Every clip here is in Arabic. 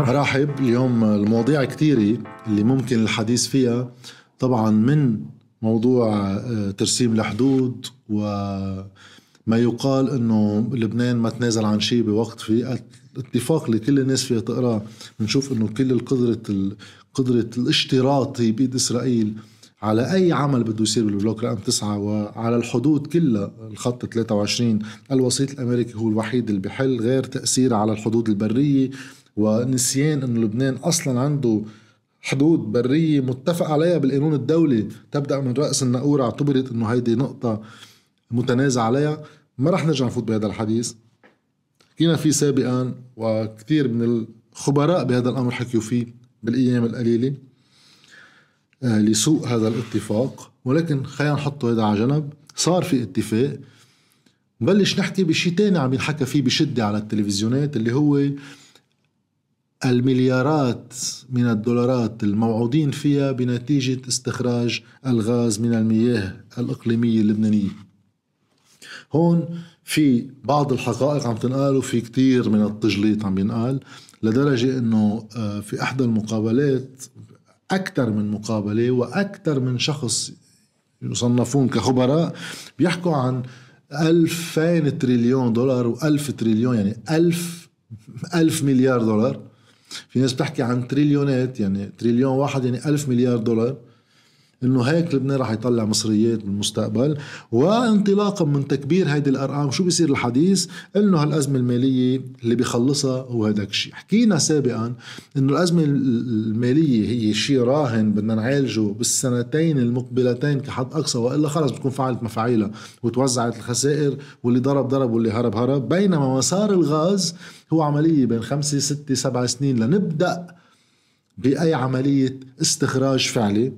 مرحب اليوم المواضيع كثيرة اللي ممكن الحديث فيها. طبعا من موضوع آه، ترسيم الحدود وما يقال إنه لبنان ما تنازل عن شيء بوقت. في اتفاق اللي كل الناس فيها تقراه بنشوف إنه كل القدرة قدرة الاشتراط هي بيد إسرائيل على أي عمل بده يصير بالبلوك رقم تسعة وعلى الحدود كلها. الخط 23 الوسيط الأمريكي هو الوحيد اللي بحل غير تأثير على الحدود البرية. ونسيان انه لبنان أصلا عنده حدود برية متفق عليها بالقانون الدولي. تبدأ من رأس الناقورة اعتبرت إنه هيدي نقطة متنازع عليها. ما رح نرجع نفوت بهذا الحديث. حكينا فيه سابقا وكثير من الخبراء بهذا الأمر حكيوا فيه بالأيام القليلة آه، لسوء هذا الاتفاق. ولكن خلينا نحطه هذا على جنب. صار في اتفاق. نبلش نحكي بشيء تاني عم ينحكى فيه بشدة على التلفزيونات اللي هو المليارات من الدولارات الموعودين فيها بنتيجة استخراج الغاز من المياه الإقليمية اللبنانية. هون في بعض الحقائق عم تنقال وفي كتير من التجليط عم ينقال لدرجة إنه آه، في احدى المقابلات أكثر من مقابلة وأكثر من شخص يصنفون كخبراء بيحكوا عن 2000 تريليون دولار و1000 تريليون يعني 1000 1000 مليار دولار في ناس بتحكي عن تريليونات يعني تريليون واحد يعني ألف مليار دولار. إنه هيك لبنان رح يطلع مصريات بالمستقبل وانطلاقا من تكبير هيدي الأرقام شو بيصير الحديث؟ إنه هالأزمة المالية اللي بيخلصها هو هذاك الشيء. حكينا سابقا إنه الأزمة المالية هي شيء راهن بدنا نعالجه بالسنتين المقبلتين كحد أقصى وإلا خلص بتكون فعلت مفاعيلها وتوزعت الخسائر واللي ضرب ضرب واللي هرب هرب. بينما مسار الغاز هو عملية بين خمسة ستة سبع سنين لنبدأ بأي عملية استخراج فعلي.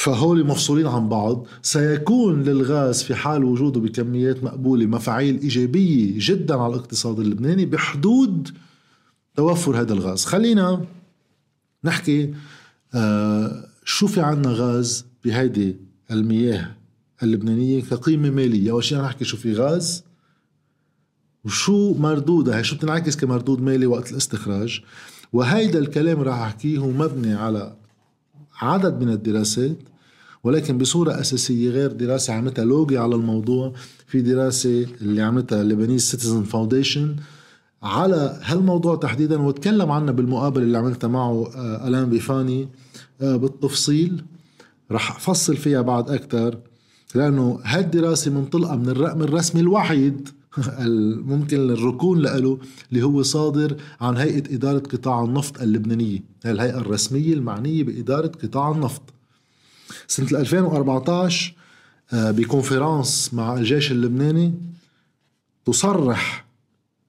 فهول مفصولين عن بعض سيكون للغاز في حال وجوده بكميات مقبولة مفاعيل إيجابية جدا على الاقتصاد اللبناني بحدود توفر هذا الغاز. خلينا نحكي آه شو في عنا غاز بهيدي المياه اللبنانية كقيمة مالية؟ أول شيء نحكي شو في غاز وشو مردودها شو بتنعكس كمردود مالي وقت الاستخراج. وهيدا الكلام راح أحكيه هو مبني على عدد من الدراسات ولكن بصورة أساسية غير دراسة عملتها LOGI على الموضوع في دراسة اللي عملتها Lebanese Citizen Foundation على هالموضوع تحديدا وتكلم عنها بالمقابلة اللي عملتها معه آه، ألان بيفاني. آه، بالتفصيل رح أفصل فيها بعد أكثر لأنه هالدراسة منطلقة من الرقم الرسمي الوحيد ممكن الركون له اللي هو صادر عن هيئة إدارة قطاع النفط اللبنانية. الهيئة الرسمية المعنية بإدارة قطاع النفط. سنة 2014 آه، بكونفرانس مع الجيش اللبناني تصرح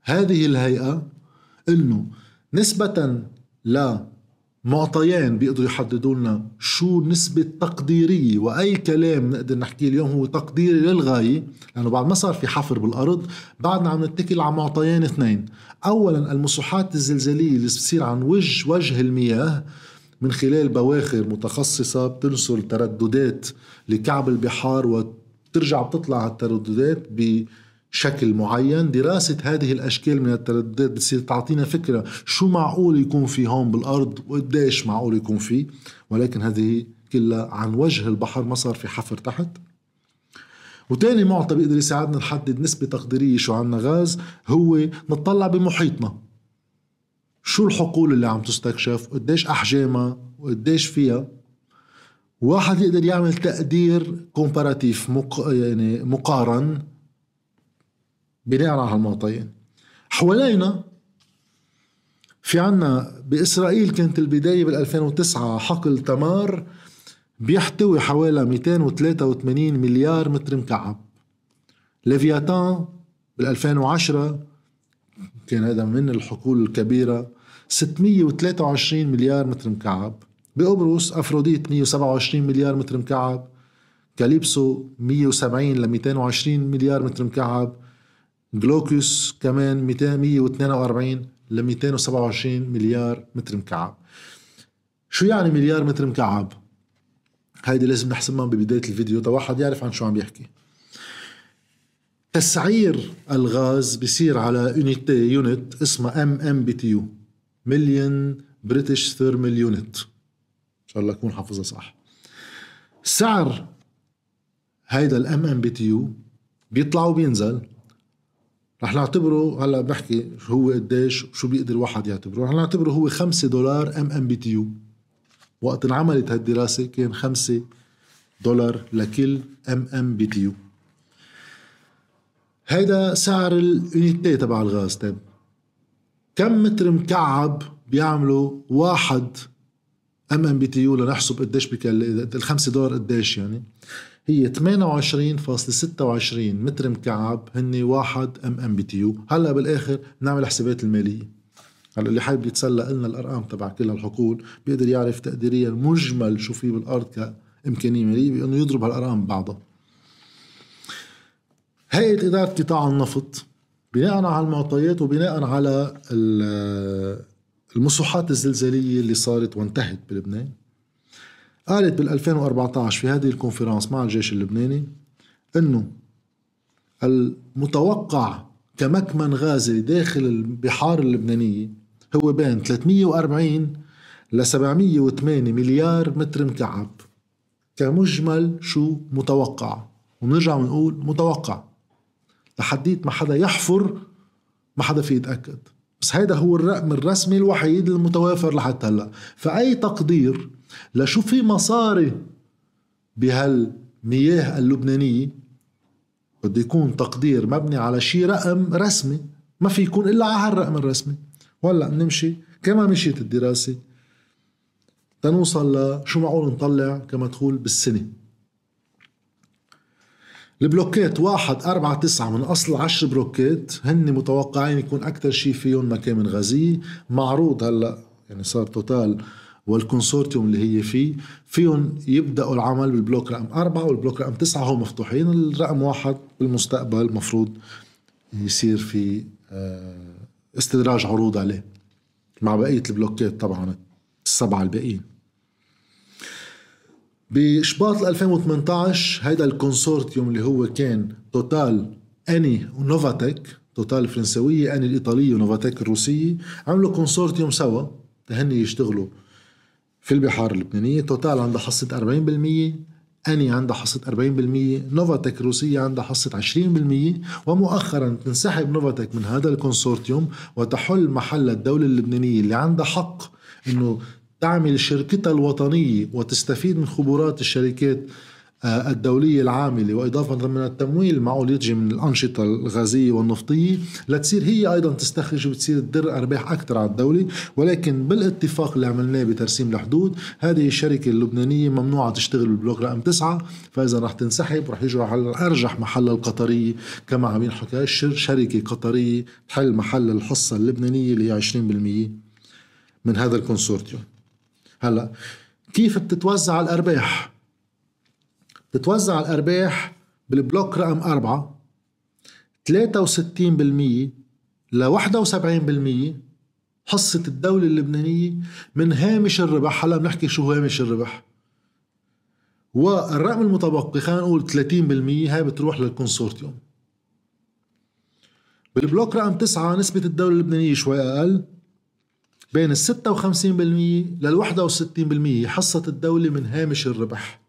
هذه الهيئة إنه نسبة لمعطيان بيقدروا يحددوا لنا شو نسبة تقديرية وأي كلام نقدر نحكيه اليوم هو تقديري للغاية لأنه بعد ما صار في حفر بالأرض بعدنا عم نتكل على معطيان اثنين. أولا المسوحات الزلزالية اللي بتصير عن وجه وجه المياه من خلال بواخر متخصصة بتنسل ترددات لكعب البحار وترجع بتطلع الترددات بشكل معين. دراسة هذه الأشكال من الترددات بتصير تعطينا فكرة شو معقول يكون في هون بالأرض وقديش معقول يكون في. ولكن هذه كلها عن وجه البحر ما صار في حفر تحت. وتاني معطى بيقدر يساعدنا نحدد نسبة تقديرية شو عنا غاز هو نطلع بمحيطنا. شو الحقول اللي عم تستكشف؟ وقديش أحجامها؟ وقديش فيها؟ واحد يقدر يعمل تقدير كومباراتيف مق... يعني مقارن بناء على هالمعطيين. حوالينا في عنا بإسرائيل كانت البداية بال 2009 حقل تمار بيحتوي حوالي 283 مليار متر مكعب. ليفياتان بال 2010 كان هذا من الحقول الكبيرة. 623 مليار متر مكعب. بقبرص أفروديت 127 مليار متر مكعب. كاليبسو 170 ل 220 مليار متر مكعب. جلوكيوس كمان 200 142 ل 227 مليار متر مكعب. شو يعني مليار متر مكعب؟ هيدي لازم نحسبها ببداية الفيديو. تا واحد يعرف عن شو عم يحكي. تسعير الغاز بيصير على unité unit اسمها ام ام بي تي يو مليون British thermal unit إن شاء الله اكون حافظها صح. سعر هيدا ال MMBTU بيطلع وبينزل. رح نعتبره هلا بحكي هو قديش شو بيقدر واحد يعتبره. رح نعتبره هو 5 دولار ام ام بي تي يو وقت انعملت هالدراسة كان 5 دولار لكل ام ام بي تي يو هيدا سعر ال unité تبع الغاز طيب كم متر مكعب بيعملوا واحد ام ام بي تي يو لنحسب قديش بكل الخمسة دولار قديش يعني؟ هي 28.26 متر مكعب هن واحد ام ام بي تي يو هلأ بالآخر نعمل حسابات المالية. هلأ اللي حابب يتسلى قلنا الأرقام تبع كل الحقول بيقدر يعرف تقديريا مجمل شو في بالأرض كإمكانية مالية بأنه يضرب هالأرقام ببعضها هيئة إدارة قطاع النفط. بناء على المعطيات وبناء على المسوحات الزلزالية اللي صارت وانتهت بلبنان. قالت بال 2014 في هذه الكونفرنس مع الجيش اللبناني إنه المتوقع كمكمن غازي داخل البحار اللبنانية هو بين 340 ل 708 مليار متر مكعب. كمجمل شو متوقع. ونرجع ونقول متوقع. لحديت ما حدا يحفر ما حدا في يتأكد. بس هيدا هو الرقم الرسمي الوحيد المتوافر لحتى هلا. فأي تقدير لشو في مصاري بهالمياه اللبنانية بده يكون تقدير مبني على شي رقم رسمي ما في يكون إلا على هالرقم الرسمي. وهلا بنمشي كما مشيت الدراسة. تنوصل لشو معقول نطلع كمدخول بالسنة؟ البلوكات واحد أربعة تسعة من أصل عشر بلوكات هن متوقعين يكون أكثر شيء فيهم مكامن غازية معروض هلا يعني صار توتال والكونسورتيوم اللي هي فيه فيهم يبدأوا العمل بالبلوك رقم أربعة والبلوك رقم تسعة. هم مفتوحين الرقم واحد بالمستقبل مفروض يصير في آه، استدراج عروض عليه مع بقية البلوكات طبعا السبعة الباقيين. بشباط 2018 هيدا الكونسورتيوم اللي هو كان توتال أني ونوفاتك توتال الفرنسوية أني الإيطالية ونوفاتك الروسية عملوا كونسورتيوم سوا تا هني يشتغلوا في البحار اللبنانية توتال عندها حصة 40% أني عندها حصة 40% نوفاتك الروسية عندها حصة 20% ومؤخرا تنسحب نوفاتك من هذا الكونسورتيوم وتحل محل الدولة اللبنانية اللي عندها حق إنه تعمل شركتها الوطنية وتستفيد من خبرات الشركات آه، الدولية العاملة وإضافة من التمويل المعقول يجي من الأنشطة الغازية والنفطية لتصير هي أيضا تستخرج وتصير تدر أرباح أكثر على الدولة. ولكن بالاتفاق اللي عملناه بترسيم الحدود هذه الشركة اللبنانية ممنوعة تشتغل بالبلوك رقم تسعة. فإذا رح تنسحب رح يجوا على أرجح محل القطرية. كما عم ينحكى شركة قطرية تحل محل الحصة اللبنانية اللي هي 20% من هذا الكونسورتيوم. هلا كيف بتتوزع الأرباح؟ بتتوزع الأرباح بالبلوك رقم أربعة 63% ل 71% حصة الدولة اللبنانية من هامش الربح. هلا بنحكي شو هامش الربح. والرقم المتبقي خلينا نقول 30% هاي بتروح للكونسورتيوم. بالبلوك رقم تسعة نسبة الدولة اللبنانية شوي أقل بين ال 56% لل 61% حصة الدولة من هامش الربح.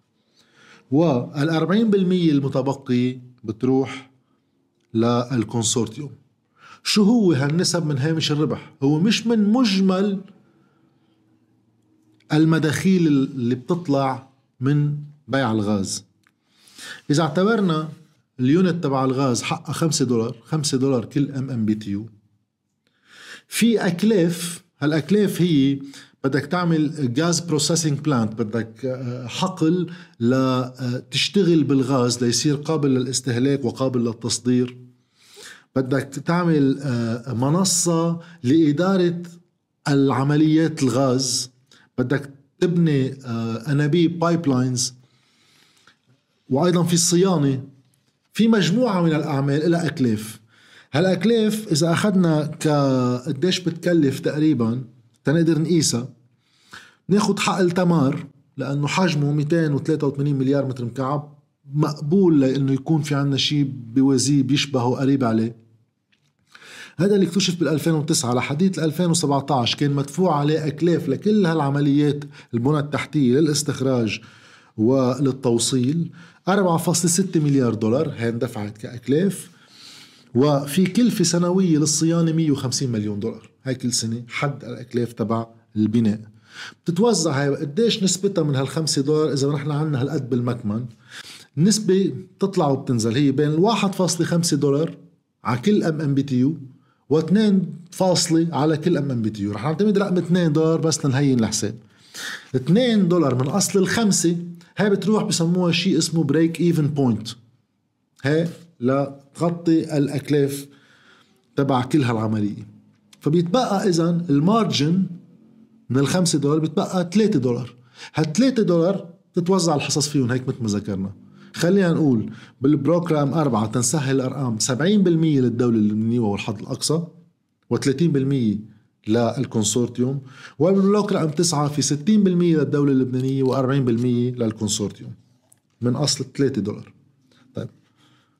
وال 40% المتبقي بتروح للكونسورتيوم. شو هو هالنسب من هامش الربح؟ هو مش من مجمل المداخيل اللي بتطلع من بيع الغاز. إذا اعتبرنا ال unit تبع الغاز حقها 5 دولار 5 دولار كل ام ام بي تي يو في أكلاف هالأكلاف هي بدك تعمل gas processing plant بدك آه، حقل لتشتغل آه، بالغاز ليصير قابل للاستهلاك وقابل للتصدير. بدك تعمل آه، منصة لإدارة العمليات الغاز. بدك تبني أنابيب pipelines وأيضا في الصيانة. في مجموعة من الأعمال لها أكلاف. هالأكلاف إذا أخذنا كقديش بتكلف تقريبا تنقدر نقيسها ناخد حقل تمار لأنه حجمه 283 مليار متر مكعب مقبول لإنه يكون في عنا شيء بوازيه بيشبهه قريب عليه. هذا اللي اكتشف بال 2009 لحديث 2017 كان مدفوع عليه اكلاف لكل هالعمليات البنى التحتية للاستخراج وللتوصيل 4.6 مليار دولار هي اندفعت كاكلاف وفي كلفة سنوية للصيانة 150 مليون دولار. هاي كل سنة حد الأكلاف تبع البناء. بتتوزع هاي قديش نسبتها من هالخمسة دولار إذا نحن عنا هالقد بالمكمن؟ النسبة بتطلع وبتنزل. هي بين الواحد فاصلة خمسة دولار على كل ام ام بي تي يو و2 فاصلة على كل ام ام بي تي يو رح نعتمد رقم 2 دولار بس لنهين الحساب. 2 دولار من أصل الخمسة هاي بتروح بسموها شيء اسمه break even point هاي لتغطي الأكلاف تبع كل هالعملية. فبيتبقى اذا ال margin من الخمسة دولار بيتبقى 3 دولار. هال 3 دولار تتوزع الحصص فيهم هيك مثل ما ذكرنا. خلينا نقول بالبلوك رقم أربعة تنسهل الأرقام 70% للدولة اللبنانية والحد الأقصى و30% للكونسورتيوم وبال program تسعة في 60% للدولة اللبنانية و40% للكونسورتيوم من أصل 3 دولار.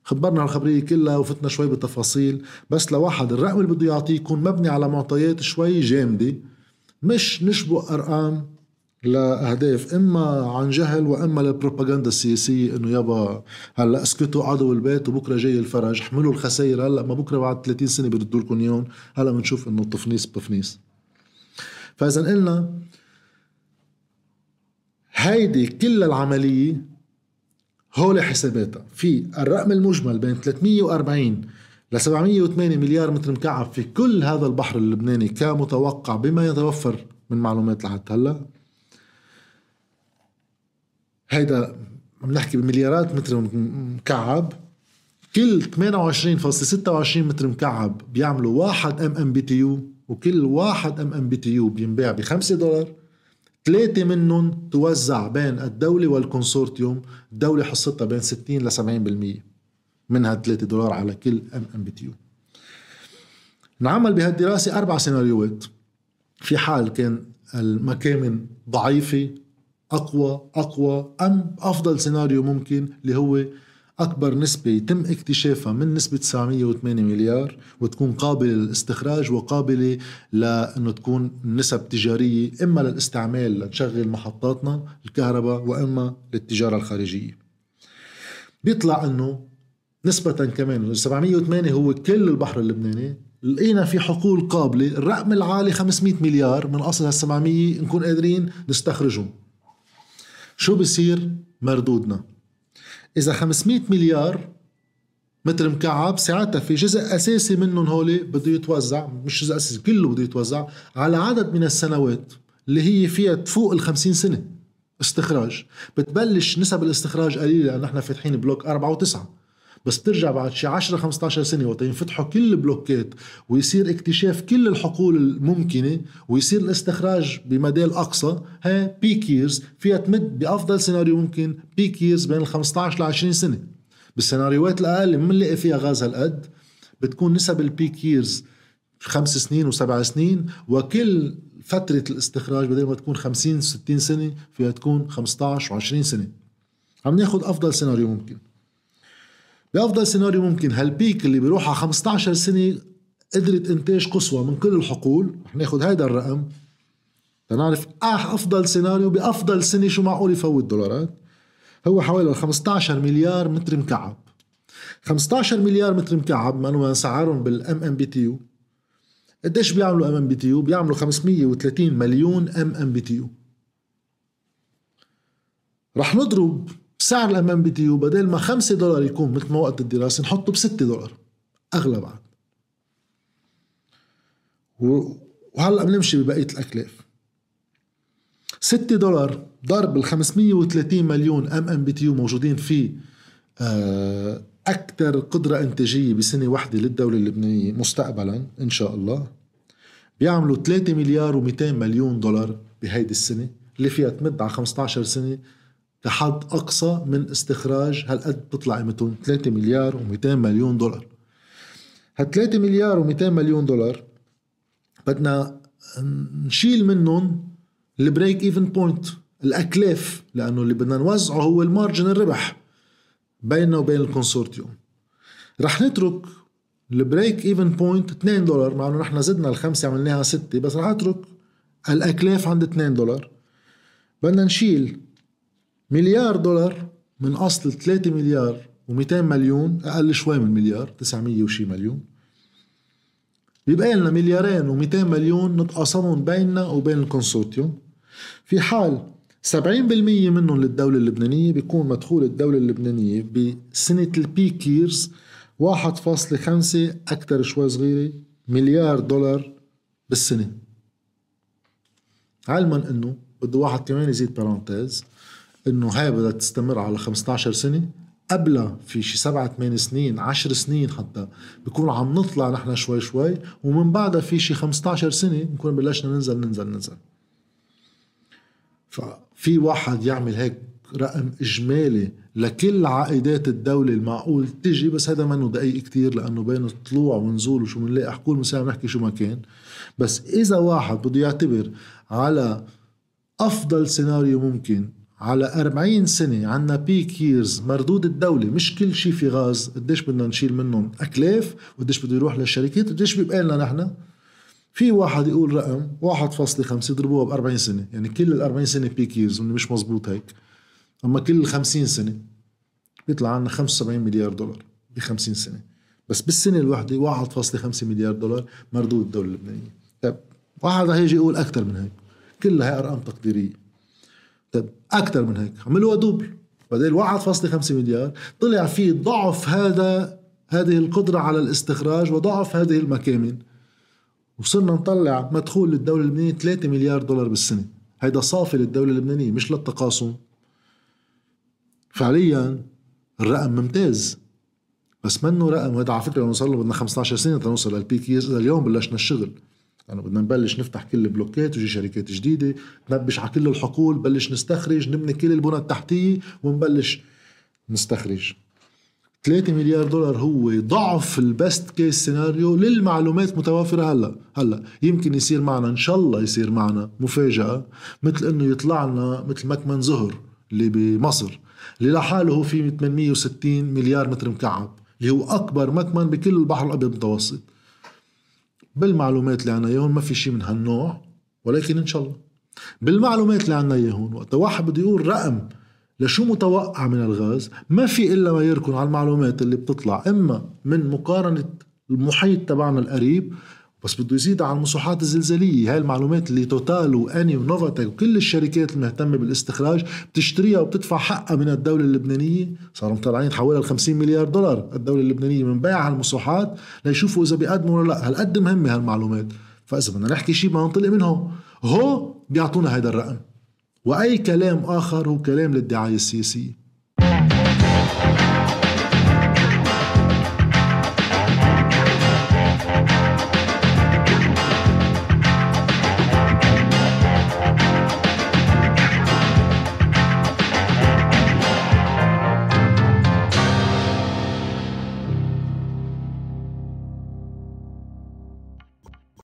خبرنا الخبرية كلها وفتنا شوي بالتفاصيل بس لواحد الرقم اللي بده يعطيه يكون مبني على معطيات شوي جامدة مش نشبق أرقام لأهداف إما عن جهل وإما للبروباغندا السياسية إنه يابا هلأ اسكتوا قعدوا بالبيت وبكرة جاي الفرج احملوا الخسائر هلأ ما بكرة بعد 30 سنة بيردوا لكم إياهم هلأ بنشوف إنه تفنيس بفنيس. فإذا قلنا هيدي كل العملية هول حساباتها. في الرقم المجمل بين 340 ل 708 مليار متر مكعب في كل هذا البحر اللبناني كمتوقع بما يتوفر من معلومات لحد هلا. هيدا عم نحكي بمليارات متر مكعب. كل 28.26 متر مكعب بيعملوا واحد ام ام بي تي يو وكل واحد ام ام بي تي يو بينباع ب 5 دولار. ثلاثة منهم توزع بين الدولة والكونسورتيوم الدولة حصتها بين 60 ل 70% من هال 3 دولار على كل ام ام بي تي يو انعمل بهالدراسة أربع سيناريوهات. في حال كان المكامن ضعيفة أقوى أقوى أم أفضل سيناريو ممكن اللي هو أكبر نسبة يتم اكتشافها من نسبة 908 مليار وتكون قابلة للاستخراج وقابلة لأنه تكون نسب تجارية إما للاستعمال لنشغل محطاتنا الكهرباء وإما للتجارة الخارجية. بيطلع إنه نسبة كمان 708 هو كل البحر اللبناني. لقينا في حقول قابلة الرقم العالي 500 مليار من أصل هال 700 نكون قادرين نستخرجهم. شو بصير مردودنا؟ إذا 500 مليار متر مكعب ساعتها في جزء أساسي منهم هولي بده يتوزع مش جزء أساسي كله بده يتوزع على عدد من السنوات اللي هي فيها تفوق ال 50 سنة استخراج. بتبلش نسب الاستخراج قليلة لأن إحنا فاتحين بلوك أربعة وتسعة. بس بترجع بعد شي 10 15 سنة وقت ينفتحوا كل البلوكات ويصير اكتشاف كل الحقول الممكنة ويصير الاستخراج بمدى الاقصى ها peak years فيها تمد بأفضل سيناريو ممكن peak years بين ال 15 ل 20 سنة. بالسيناريوهات الأقل اللي بنلاقي فيها غاز هالقد بتكون نسب ال peak years خمس سنين وسبع سنين وكل فترة الاستخراج بدل ما تكون 50 60 سنة فيها تكون 15 و20 سنة. عم ناخذ أفضل سيناريو ممكن. بأفضل سيناريو ممكن هال peak اللي بيروح على 15 سنة قدرت إنتاج قصوى من كل الحقول؟ رح ناخذ هيدا الرقم. تنعرف أفضل سيناريو بأفضل سنة شو معقول يفوت دولارات. هو حوالي 15 مليار متر مكعب. 15 مليار متر مكعب ما إنه نسعرهم بال MMBTU قديش بيعملوا ام ام بي تي يو بيعملوا 530 مليون ام ام بي تي يو رح نضرب سعر TU بدل ما 5 دولار يكون مثل ما وقت الدراسة نحطه ب 6 دولار أغلى بعد. وهلأ بنمشي ببقية الأكلاف. 6 دولار ضرب ال 530 مليون أم أم بي تي يو موجودين فيه أكثر قدرة إنتاجية بسنة واحدة للدولة اللبنانية مستقبلا إن شاء الله. بيعملوا 3 مليار و200 مليون دولار بهيدي السنة اللي فيها تمد على 15 سنة كحد أقصى من استخراج هالقد بتطلع قيمتهم 3 مليار و200 مليون دولار. هال 3 مليار و200 مليون دولار بدنا نشيل منهم ال break-even point الأكلاف لأنه اللي بدنا نوزعه هو ال margin الربح بيننا وبين الكونسورتيوم. رح نترك ال break-even point 2 دولار مع إنه نحن زدنا الخمسة عملناها ستة بس رح أترك الأكلاف عند 2 دولار. بدنا نشيل مليار دولار من أصل 3 مليار و200 مليون أقل شوي من مليار 900 وشي مليون. بيبقى لنا مليارين و200 مليون نتقاسمهم بيننا وبين الكونسورتيوم. في حال 70% منهم للدولة اللبنانية بيكون مدخول الدولة اللبنانية بسنة ال peak years 1.5 أكثر شوي صغيرة مليار دولار بالسنة. علما إنه بده واحد كمان يزيد parenthèse إنه هاي بدها تستمر على 15 سنة قبلها في شي سبعة ثمان سنين عشر سنين حتى بكون عم نطلع نحن شوي شوي ومن بعدها في شي 15 سنة نكون بلشنا ننزل ننزل ننزل. ففي واحد يعمل هيك رقم إجمالي لكل عائدات الدولة المعقول تجي بس هذا منه دقيق كتير لأنه بين طلوع ونزول وشو بنلاقي حقول مساء نحكي شو ما كان. بس إذا واحد بده يعتبر على أفضل سيناريو ممكن على 40 سنة عنا بيك ييرز مردود الدولة مش كل شيء في غاز قديش بدنا نشيل منهم أكلاف وقديش بده يروح للشركات قديش بيبقى لنا نحن. في واحد يقول رقم 1.5 يضربوها ب 40 سنة يعني كل ال 40 سنة بيك ييرز مش مزبوط هيك. أما كل 50 سنة بيطلع عنا 75 مليار دولار ب 50 سنة. بس بالسنة الواحدة 1.5 مليار دولار مردود الدولة اللبنانية. طيب واحد رح يجي يقول أكثر من هيك. كلها هي أرقام تقديرية. طيب أكثر من هيك. عملوها دوبل. بدل 1.5 مليار. طلع في ضعف هذا هذه القدرة على الاستخراج وضعف هذه المكامن. وصرنا نطلع مدخول للدولة اللبنانية 3 مليار دولار بالسنة. هيدا صافي للدولة اللبنانية مش للتقاسم. فعليا الرقم ممتاز. بس منه رقم هذا على فكرة صار له بدنا 15 سنة تنوصل لل peak اليوم بلشنا الشغل. يعني بدنا نبلش نفتح كل البلوكات ويجي شركات جديدة نبش على كل الحقول بلش نستخرج نبني كل البنى التحتية ونبلش نستخرج. 3 مليار دولار هو ضعف ال best case scenario للمعلومات متوافرة هلأ. هلأ يمكن يصير معنا إن شاء الله يصير معنا مفاجأة مثل إنه يطلع لنا مثل مكمن زهر اللي بمصر اللي لحاله هو في 860 مليار متر مكعب اللي هو أكبر مكمن بكل البحر الأبيض المتوسط. بالمعلومات اللي عنا إياهم ما في شيء من هالنوع ولكن إن شاء الله. بالمعلومات اللي عنا إياهم وقت واحد بده يقول رقم لشو متوقع من الغاز ما في إلا ما يركن على المعلومات اللي بتطلع. إما من مقارنة المحيط تبعنا القريب بس بده يزيد على المساحات الزلزالية. هاي المعلومات اللي توتال وأني ونوفاتك وكل الشركات المهتمه بالاستخراج بتشتريها وبتدفع حقها من الدولة اللبنانية. صاروا مطلعين حوالي 50 مليار دولار الدولة اللبنانية من بيع المساحات ليشوفوا إذا بيقدموا ولا لا. هالقد مهمة هالمعلومات. فإذا بدنا نحكي شيء ما ننطلق منه هو بيعطونا هذا الرقم. وأي كلام آخر هو كلام للدعاية السياسية.